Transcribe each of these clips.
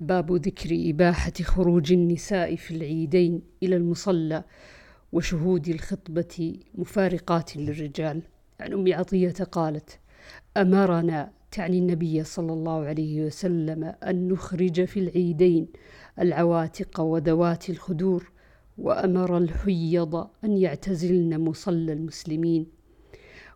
باب ذكر إباحة خروج النساء في العيدين إلى المصلى وشهود الخطبة مفارقات للرجال. عن أم عطية قالت أمرنا تعني النبي صلى الله عليه وسلم أن نخرج في العيدين العواتق وذوات الخدور وأمر الحيض أن يعتزلن مصلى المسلمين.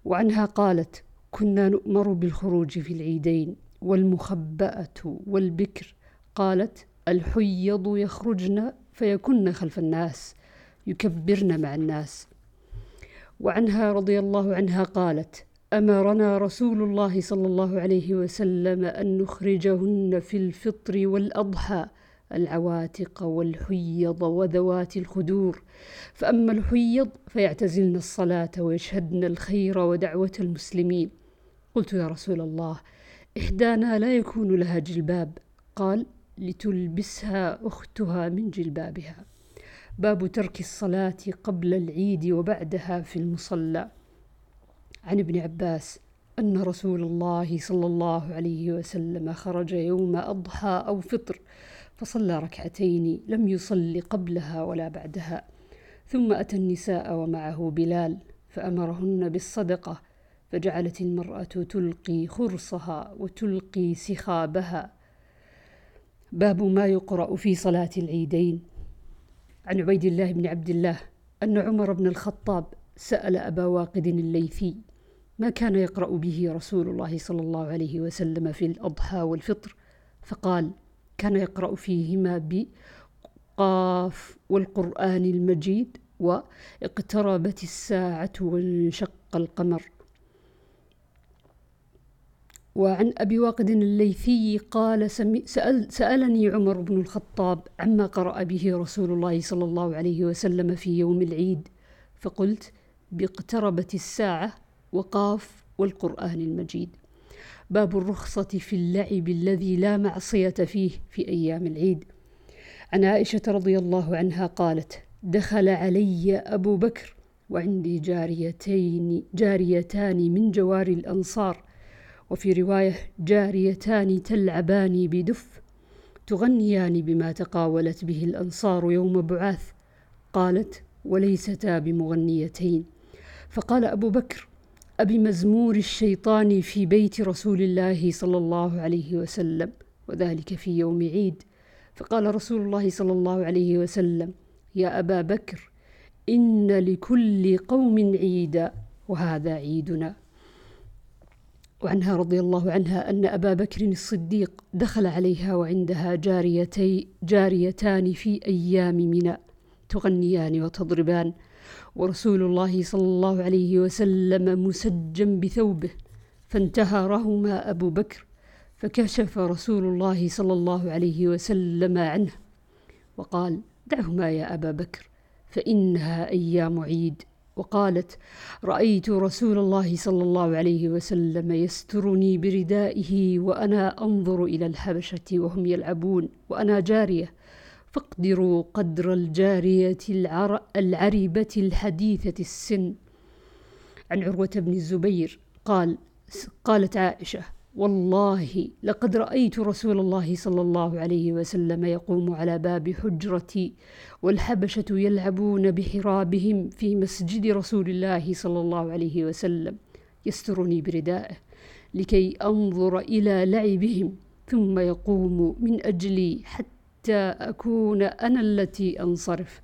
وعنها قالت كنا نؤمر بالخروج في العيدين والمخبأة والبكر قالت الحيض يخرجن فيكن خلف الناس يكبرن مع الناس. وعنها رضي الله عنها قالت أمرنا رسول الله صلى الله عليه وسلم أن نخرجهن في الفطر والأضحى العواتق والحيض وذوات الخدور. فأما الحيض فيعتزلن الصلاة ويشهدن الخير ودعوة المسلمين. قلت يا رسول الله إحدانا لا يكون لها جلباب. قال لتلبسها أختها من جلبابها. باب ترك الصلاة قبل العيد وبعدها في المصلى. عن ابن عباس أن رسول الله صلى الله عليه وسلم خرج يوم أضحى أو فطر فصلى ركعتين لم يصل قبلها ولا بعدها. ثم أتى النساء ومعه بلال فأمرهن بالصدقة فجعلت المرأة تلقي خرصها وتلقي سخابها. باب ما يقرأ في صلاة العيدين. عن عبيد الله بن عبد الله أن عمر بن الخطاب سأل أبا واقد الليثي ما كان يقرأ به رسول الله صلى الله عليه وسلم في الأضحى والفطر؟ فقال كان يقرأ فيهما بقاف والقرآن المجيد وإقتربت الساعة وانشق القمر. وعن أبي واقد الليثي قال سأل سألني عمر بن الخطاب عما قرأ به رسول الله صلى الله عليه وسلم في يوم العيد فقلت باقتربت الساعة وقاف والقرآن المجيد. باب الرخصة في اللعب الذي لا معصية فيه في أيام العيد. عن عائشة رضي الله عنها قالت دخل علي أبو بكر وعندي جاريتين جاريتان من جوار الأنصار وفي رواية جاريتان تلعبان بدف تغنيان بما تقاولت به الأنصار يوم بعاث قالت وليستا بمغنيتين فقال أبو بكر أبمزمور الشيطان في بيت رسول الله صلى الله عليه وسلم وذلك في يوم عيد فقال رسول الله صلى الله عليه وسلم يا أبا بكر إن لكل قوم عيدا وهذا عيدنا وعنها رضي الله عنها أن أبا بكر الصديق دخل عليها وعندها جاريتي جاريتان في أيام منى تغنيان وتضربان. ورسول الله صلى الله عليه وسلم مسجا بثوبه فانتهرهما أبو بكر فكشف رسول الله صلى الله عليه وسلم عنه وقال دعهما يا أبا بكر فإنها أيام عيد. وقالت رأيت رسول الله صلى الله عليه وسلم يسترني بردائه وأنا أنظر إلى الحبشة وهم يلعبون وأنا جارية. فاقدروا قدر الجارية العر... العربه الحديثة السن. عن عروة بن الزبير قال قالت عائشة والله لقد رأيت رسول الله صلى الله عليه وسلم يقوم على باب حجرتي والحبشة يلعبون بحرابهم في مسجد رسول الله صلى الله عليه وسلم يسترني بردائه لكي أنظر إلى لعبهم ثم يقوم من أجلي حتى أكون أنا التي أنصرف.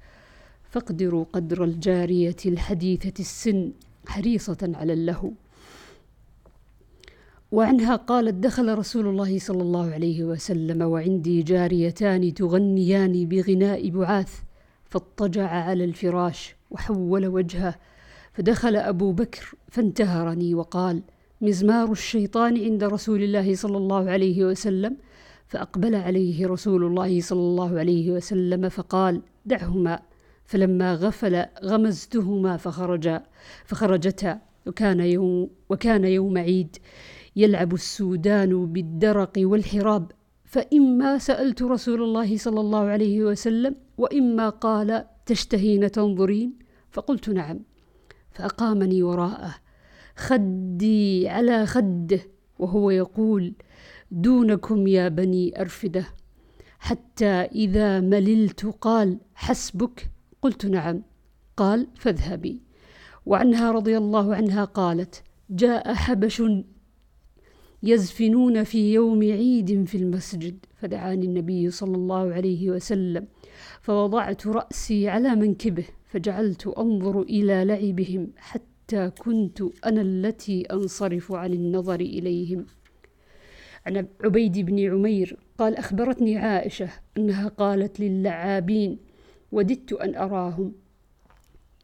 فاقدروا قدر الجارية الحديثة السن حريصة على اللهو. وعنها قالت دخل رسول الله صلى الله عليه وسلم وعندي جاريتان تغنيان بغناء بعاث فاضطجع على الفراش وحول وجهه فدخل أبو بكر فانتهرني وقال مزمار الشيطان عند رسول الله صلى الله عليه وسلم فأقبل عليه رسول الله صلى الله عليه وسلم فقال دعهما فلما غفل غمزتهما فخرجا فخرجتا وكان يوم وكان يوم عيد. يلعب السودان بالدرق والحراب. فإما سألت رسول الله صلى الله عليه وسلم وإما قال تشتهين تنظرين فقلت نعم. فأقامني وراءه خدي على خده وهو يقول دونكم يا بني أرفدة. حتى إذا مللت قال حسبك؟ قلت نعم. قال فاذهبي. وعنها رضي الله عنها قالت جاء حبش يزفنون في يوم عيد في المسجد فدعاني النبي صلى الله عليه وسلم فوضعت رأسي على منكبه فجعلت أنظر إلى لعبهم حتى كنت أنا التي أنصرف عن النظر إليهم. عن عبيد بن عمير قال أخبرتني عائشة أنها قالت للعابين وددت أن أراهم.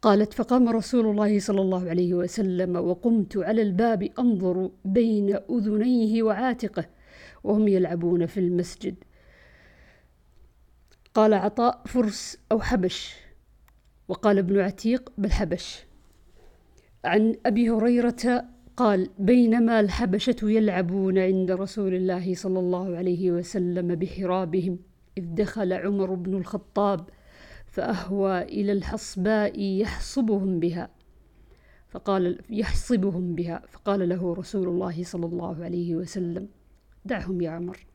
قالت فقام رسول الله صلى الله عليه وسلم وقمت على الباب أنظر بين أذنيه وعاتقه وهم يلعبون في المسجد. قال عطاء فرس أو حبش. وقال ابن عتيق بالحبش عن أبي هريرة قال بينما الحبشة يلعبون عند رسول الله صلى الله عليه وسلم بحرابهم إذ دخل عمر بن الخطاب فأهوى إلى الحصباء يحصبهم بها فقال يحصبهم بها فقال له رسول الله صلى الله عليه وسلم دعهم يا عمر.